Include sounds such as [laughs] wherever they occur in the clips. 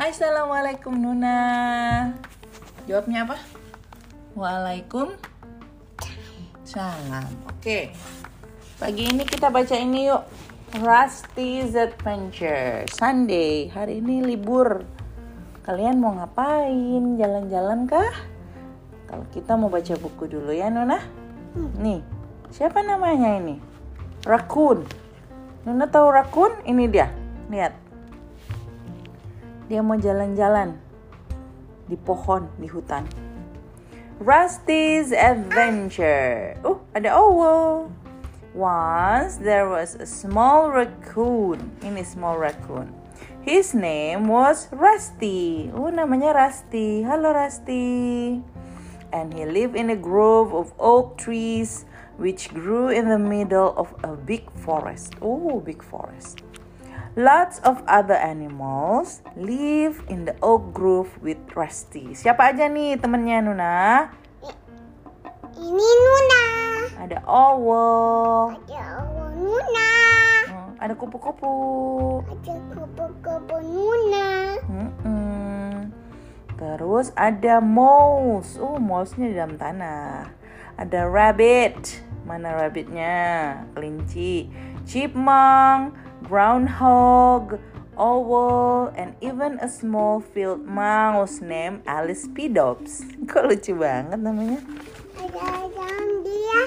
Assalamualaikum Nuna. Jawabnya apa? Waalaikum salam. Oke. Pagi ini kita baca ini yuk. Rusty's Adventure. Sunday. Hari ini libur. Kalian mau ngapain? Jalan-jalan kah? Kalau kita mau baca buku dulu ya Nuna. Nih. Siapa namanya ini? Raccoon. Nuna tahu raccoon? Ini dia. Lihat dia mau jalan-jalan di pohon di hutan. Rusty's Adventure. Oh, ada owl. Once there was a small raccoon. Ini small raccoon. His name was Rusty. Oh, namanya Rusty. Halo Rusty. And he lived in a grove of oak trees which grew in the middle of a big forest. Oh, big forest. Lots of other animals live in the oak grove with Rusty. Siapa aja nih temennya Nuna? Ini Nuna. Ada owl. Ada owl Nuna. Hmm, ada kupu-kupu. Ada kupu-kupu Nuna. Hmm-mm. Terus ada mouse. Oh, mouse-nya di dalam tanah. Ada rabbit. Mana rabbitnya? Kelinci. Chipmunk groundhog, owl, and even a small field mouse named Alice Pedops. [laughs] Kok lucu banget namanya? Ada dia.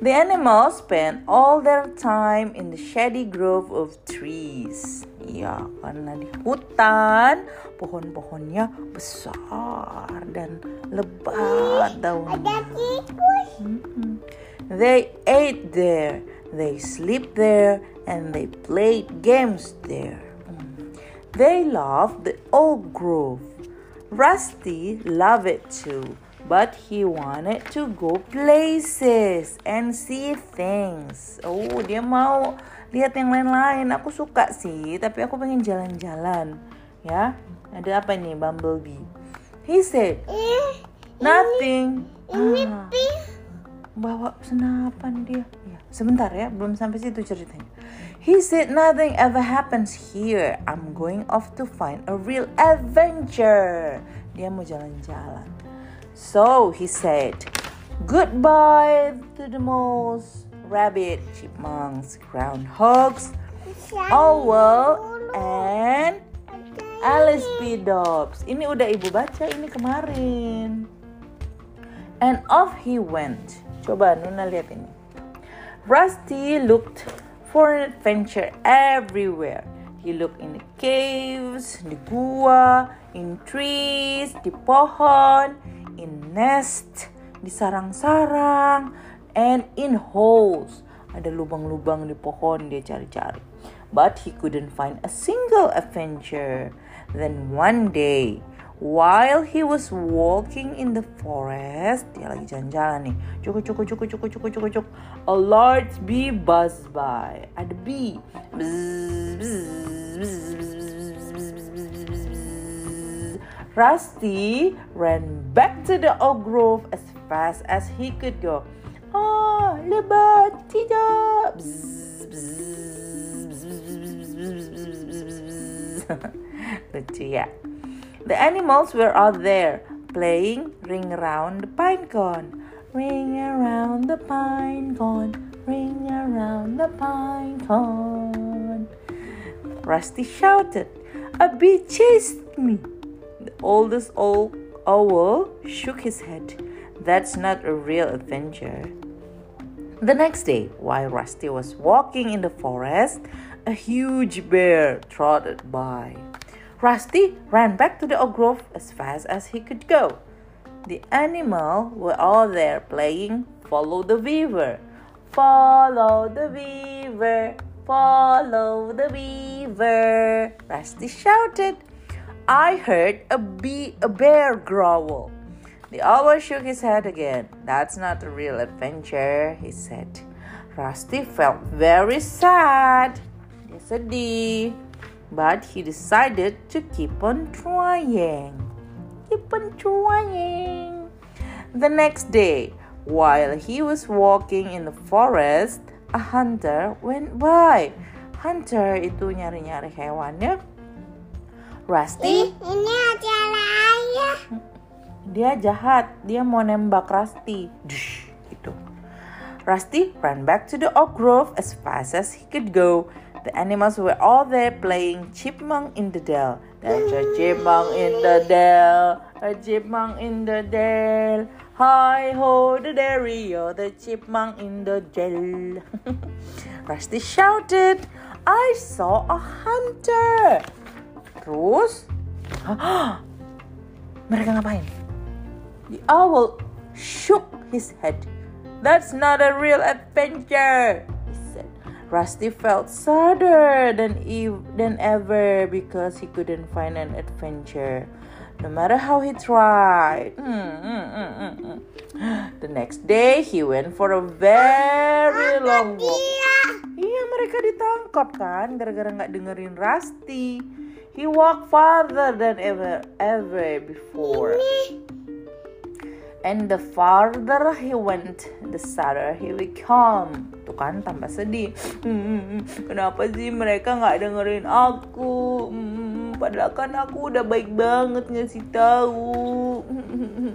The animals spend all their time in the shady grove of trees. Ya, karena di hutan pohon-pohonnya besar dan lebat daunnya. Ada tikus. They ate there, they sleep there, and they played games there. They loved the old grove. Rusty loved it too, but he wanted to go places and see things. Oh, dia mau lihat yang lain-lain. Aku suka sih, tapi aku pengen jalan-jalan. Ya, ada apa nih, Bumblebee? He said, Eh, nothing. ini Ah bawa senapan dia. Ya, sebentar ya, belum sampai situ ceritanya. He said nothing ever happens here. I'm going off to find a real adventure. Dia mau jalan-jalan. So he said, goodbye to the mouse, rabbit, chipmunks, groundhogs, owl, and Alice P. Dobbs. Ini udah ibu baca ini kemarin. And off he went. Coba Nuna lihat ini. Rusty looked for an adventure everywhere. He looked in the caves, di gua, in trees, di pohon, in nest, di sarang-sarang, and in holes. Ada lubang-lubang di pohon dia cari-cari. But he couldn't find a single adventure. Then one day, While he was walking in the forest, dia lagi jalan-jalan nih. Cukup, cukup, cukup, cukup, cukup, cukup, cukup. A large bee buzzed by. Ada bee. Bzz, bzz, bzz, bzz, Rusty ran back to the oak grove as fast as he could go. Oh, lebat, tidak. Lucu ya. The animals were out there playing ring around the pine cone. Ring around the pine cone. Ring around the pine cone. Rusty shouted, A bee chased me. The oldest old owl shook his head. That's not a real adventure. The next day, while Rusty was walking in the forest, a huge bear trotted by. Rusty ran back to the oak grove as fast as he could go. The animals were all there playing Follow the Beaver. Follow the beaver, follow the beaver. Rusty shouted. I heard a bee, a bear growl. The owl shook his head again. That's not a real adventure, he said. Rusty felt very sad. Dia sedih. But he decided to keep on trying. Keep on trying. The next day, while he was walking in the forest, a hunter went by. Hunter itu nyari-nyari hewan ya. Rusty, Ini acara ayah. dia jahat. Dia mau nembak Rusty. Dush, gitu. Rusty ran back to the oak grove as fast as he could go. The animals were all there playing chipmunk in the dell. There's a chipmunk in the dell, a chipmunk in the dell. Hi ho, the dairy, oh, the chipmunk in the dell. [laughs] Rusty shouted, I saw a hunter. Terus, [gasps] mereka ngapain? The owl shook his head. That's not a real adventure. Rusty felt sadder than, ev- than ever because he couldn't find an adventure. No matter how he tried. Mm, mm, mm. The next day, he went for a very long walk. Iya mereka ditangkap kan gara-gara nggak dengerin Rusty. He walked farther than ever ever before. And the farther he went, the sadder he become. Tuh kan tambah sedih. Hmm, kenapa sih mereka nggak dengerin aku? Hmm, padahal kan aku udah baik banget ngasih tahu.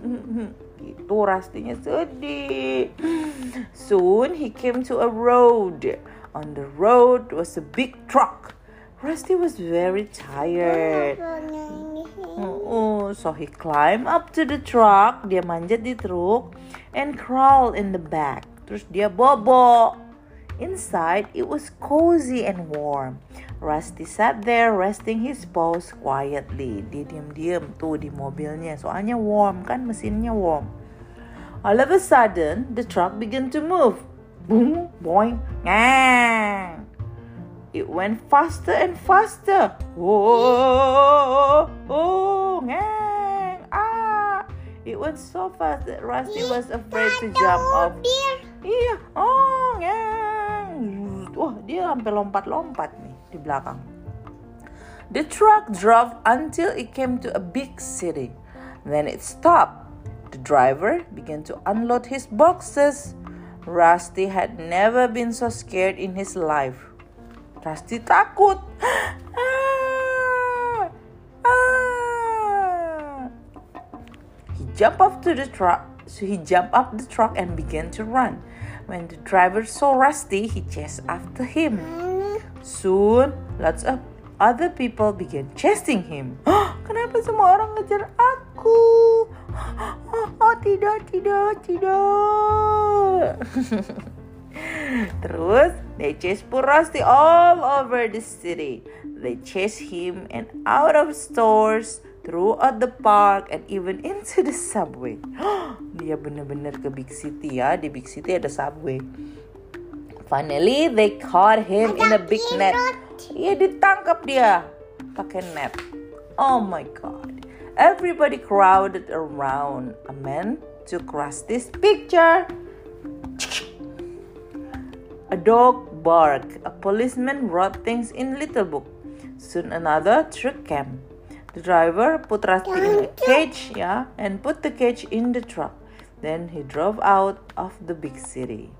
[laughs] Gitu Rustynya sedih. Soon he came to a road. On the road was a big truck. Rusty was very tired. Oh, so he climbed up to the truck. Dia manjat di truk and crawl in the back. Terus dia bobo. Inside, it was cozy and warm. Rusty sat there resting his paws quietly. Dia diam-diam tuh di mobilnya. Soalnya warm kan mesinnya warm. All of a sudden, the truck began to move. Boom, boing, ngang. It went faster and faster. Oh, oh, ngang, ah. It went so fast that Rusty was afraid to jump off. Iya, oh, ngang. Wah, dia sampai lompat-lompat nih di belakang. The truck drove until it came to a big city. Then it stopped. The driver began to unload his boxes. Rusty had never been so scared in his life. Rusty takut. [gasps] jumped up to the truck. So he jumped up the truck and began to run. When the driver saw Rusty, he chased after him. Soon, lots of other people began chasing him. [gasps] Kenapa semua orang ngejar aku? [gasps] Oh, tidak, tidak, tidak. [laughs] Terus, they chased poor Rusty all over the city. They chased him and out of stores, throughout the park, and even into the subway. [gasps] Dia bener-bener ke big city ya. Di big city ada subway. Finally, they caught him in a big net. Iya, ditangkap dia pakai net. Oh my god. Everybody crowded around. A man took Rusty's picture. A dog barked. A policeman wrote things in little book. Soon another truck came. The driver put Rusty in a cage, yeah, and put the cage in the truck. Then he drove out of the big city.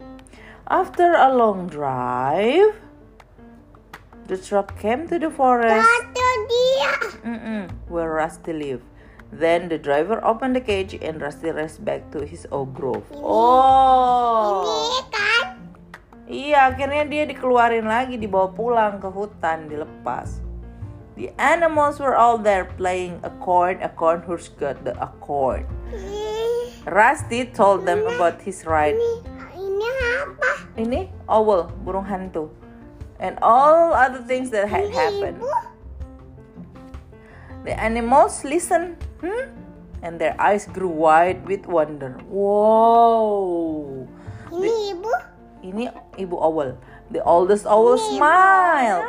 After a long drive, the truck came to the forest where Rusty lived. Then the driver opened the cage and Rusty raced back to his oak grove. Oh, Ini kan. iya akhirnya dia dikeluarin lagi, dibawa pulang ke hutan, dilepas. The animals were all there playing accord. Acorn who's got the accord. Ih, Rusty told them about his ride. Ini, ini apa? Ini owl, burung hantu, and all other things that had happened. Ibu. The animals listened, hmm? and their eyes grew wide with wonder. Wow! Ini ibu. Ini ibu owl. The oldest owl smiled.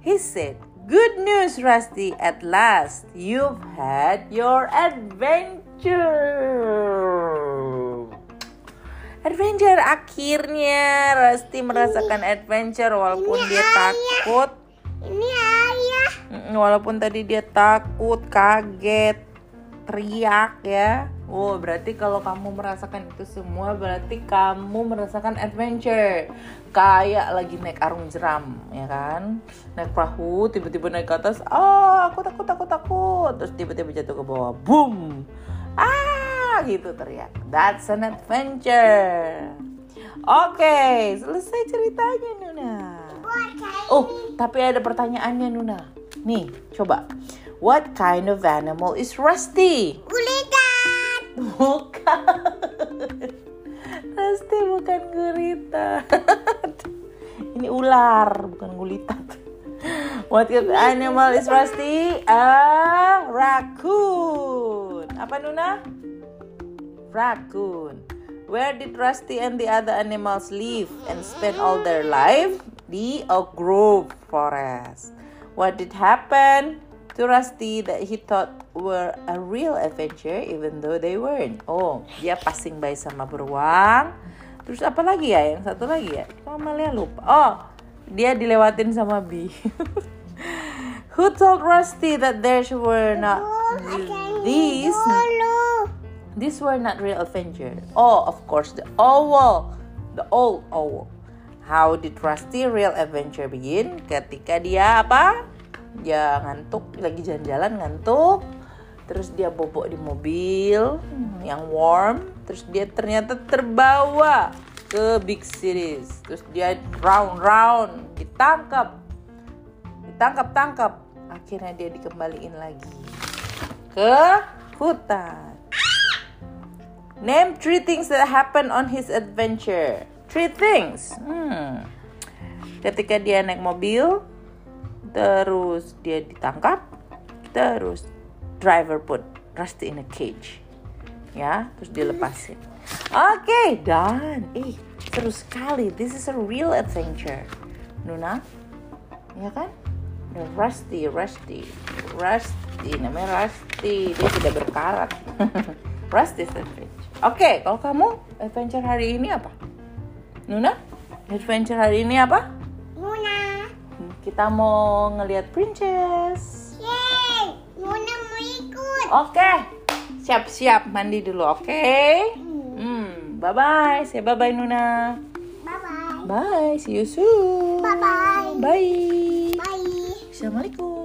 He said, Good news, Rusty. At last, you've had your adventure. Adventure akhirnya Rusty merasakan adventure walaupun dia takut. Ini ayah. Walaupun tadi dia takut, kaget. Teriak ya. Oh, berarti kalau kamu merasakan itu semua berarti kamu merasakan adventure. Kayak lagi naik arung jeram, ya kan? Naik perahu, tiba-tiba naik ke atas, ah, aku takut, takut, takut. Terus tiba-tiba jatuh ke bawah, boom. Ah, gitu teriak. That's an adventure. Oke, selesai ceritanya Nuna. Oh, tapi ada pertanyaannya Nuna. Nih, coba. What kind of animal is Rusty? Gulita. Bukan. Rusty bukan gurita. Ini ular, bukan gulita. What kind of animal is Rusty? A raccoon. Apa Nuna? Raccoon. Where did Rusty and the other animals live and spend all their life? The Oak Grove Forest. What did happen to Rusty that he thought were a real adventure even though they weren't? Oh, dia passing by sama beruang. Terus apa lagi ya? Yang satu lagi ya? Amalia lupa. Oh, dia dilewatin sama bee. [laughs] Who told Rusty that there were not these. These were not real adventure. Oh, of course, the owl, the old owl. How did Rusty real adventure begin? Ketika dia apa? Dia ngantuk, lagi jalan-jalan ngantuk. Terus dia bobok di mobil yang warm. Terus dia ternyata terbawa ke big cities. Terus dia round round, ditangkap, ditangkap tangkap. Akhirnya dia dikembaliin lagi ke hutan. Name three things that happened on his adventure. Three things. Hmm. Ketika dia naik mobil, terus dia ditangkap, terus driver put Rusty in a cage. Ya, terus dilepasin. Oke, done. Eh, seru sekali. This is a real adventure. Nuna, ya kan? Rusty, Rusty, Rusty, namanya Rusty. Dia sudah berkarat. [laughs] Rusty's adventure. Oke, kalau kamu adventure hari ini apa? Nuna, adventure hari ini apa? Kita mau ngelihat princess. Yeay. Luna mau ikut. Oke, siap-siap mandi dulu, oke? Hmm, bye bye. Say bye bye Nuna. Bye-bye. Bye, see you soon. Bye-bye. Bye. Bye. Assalamualaikum.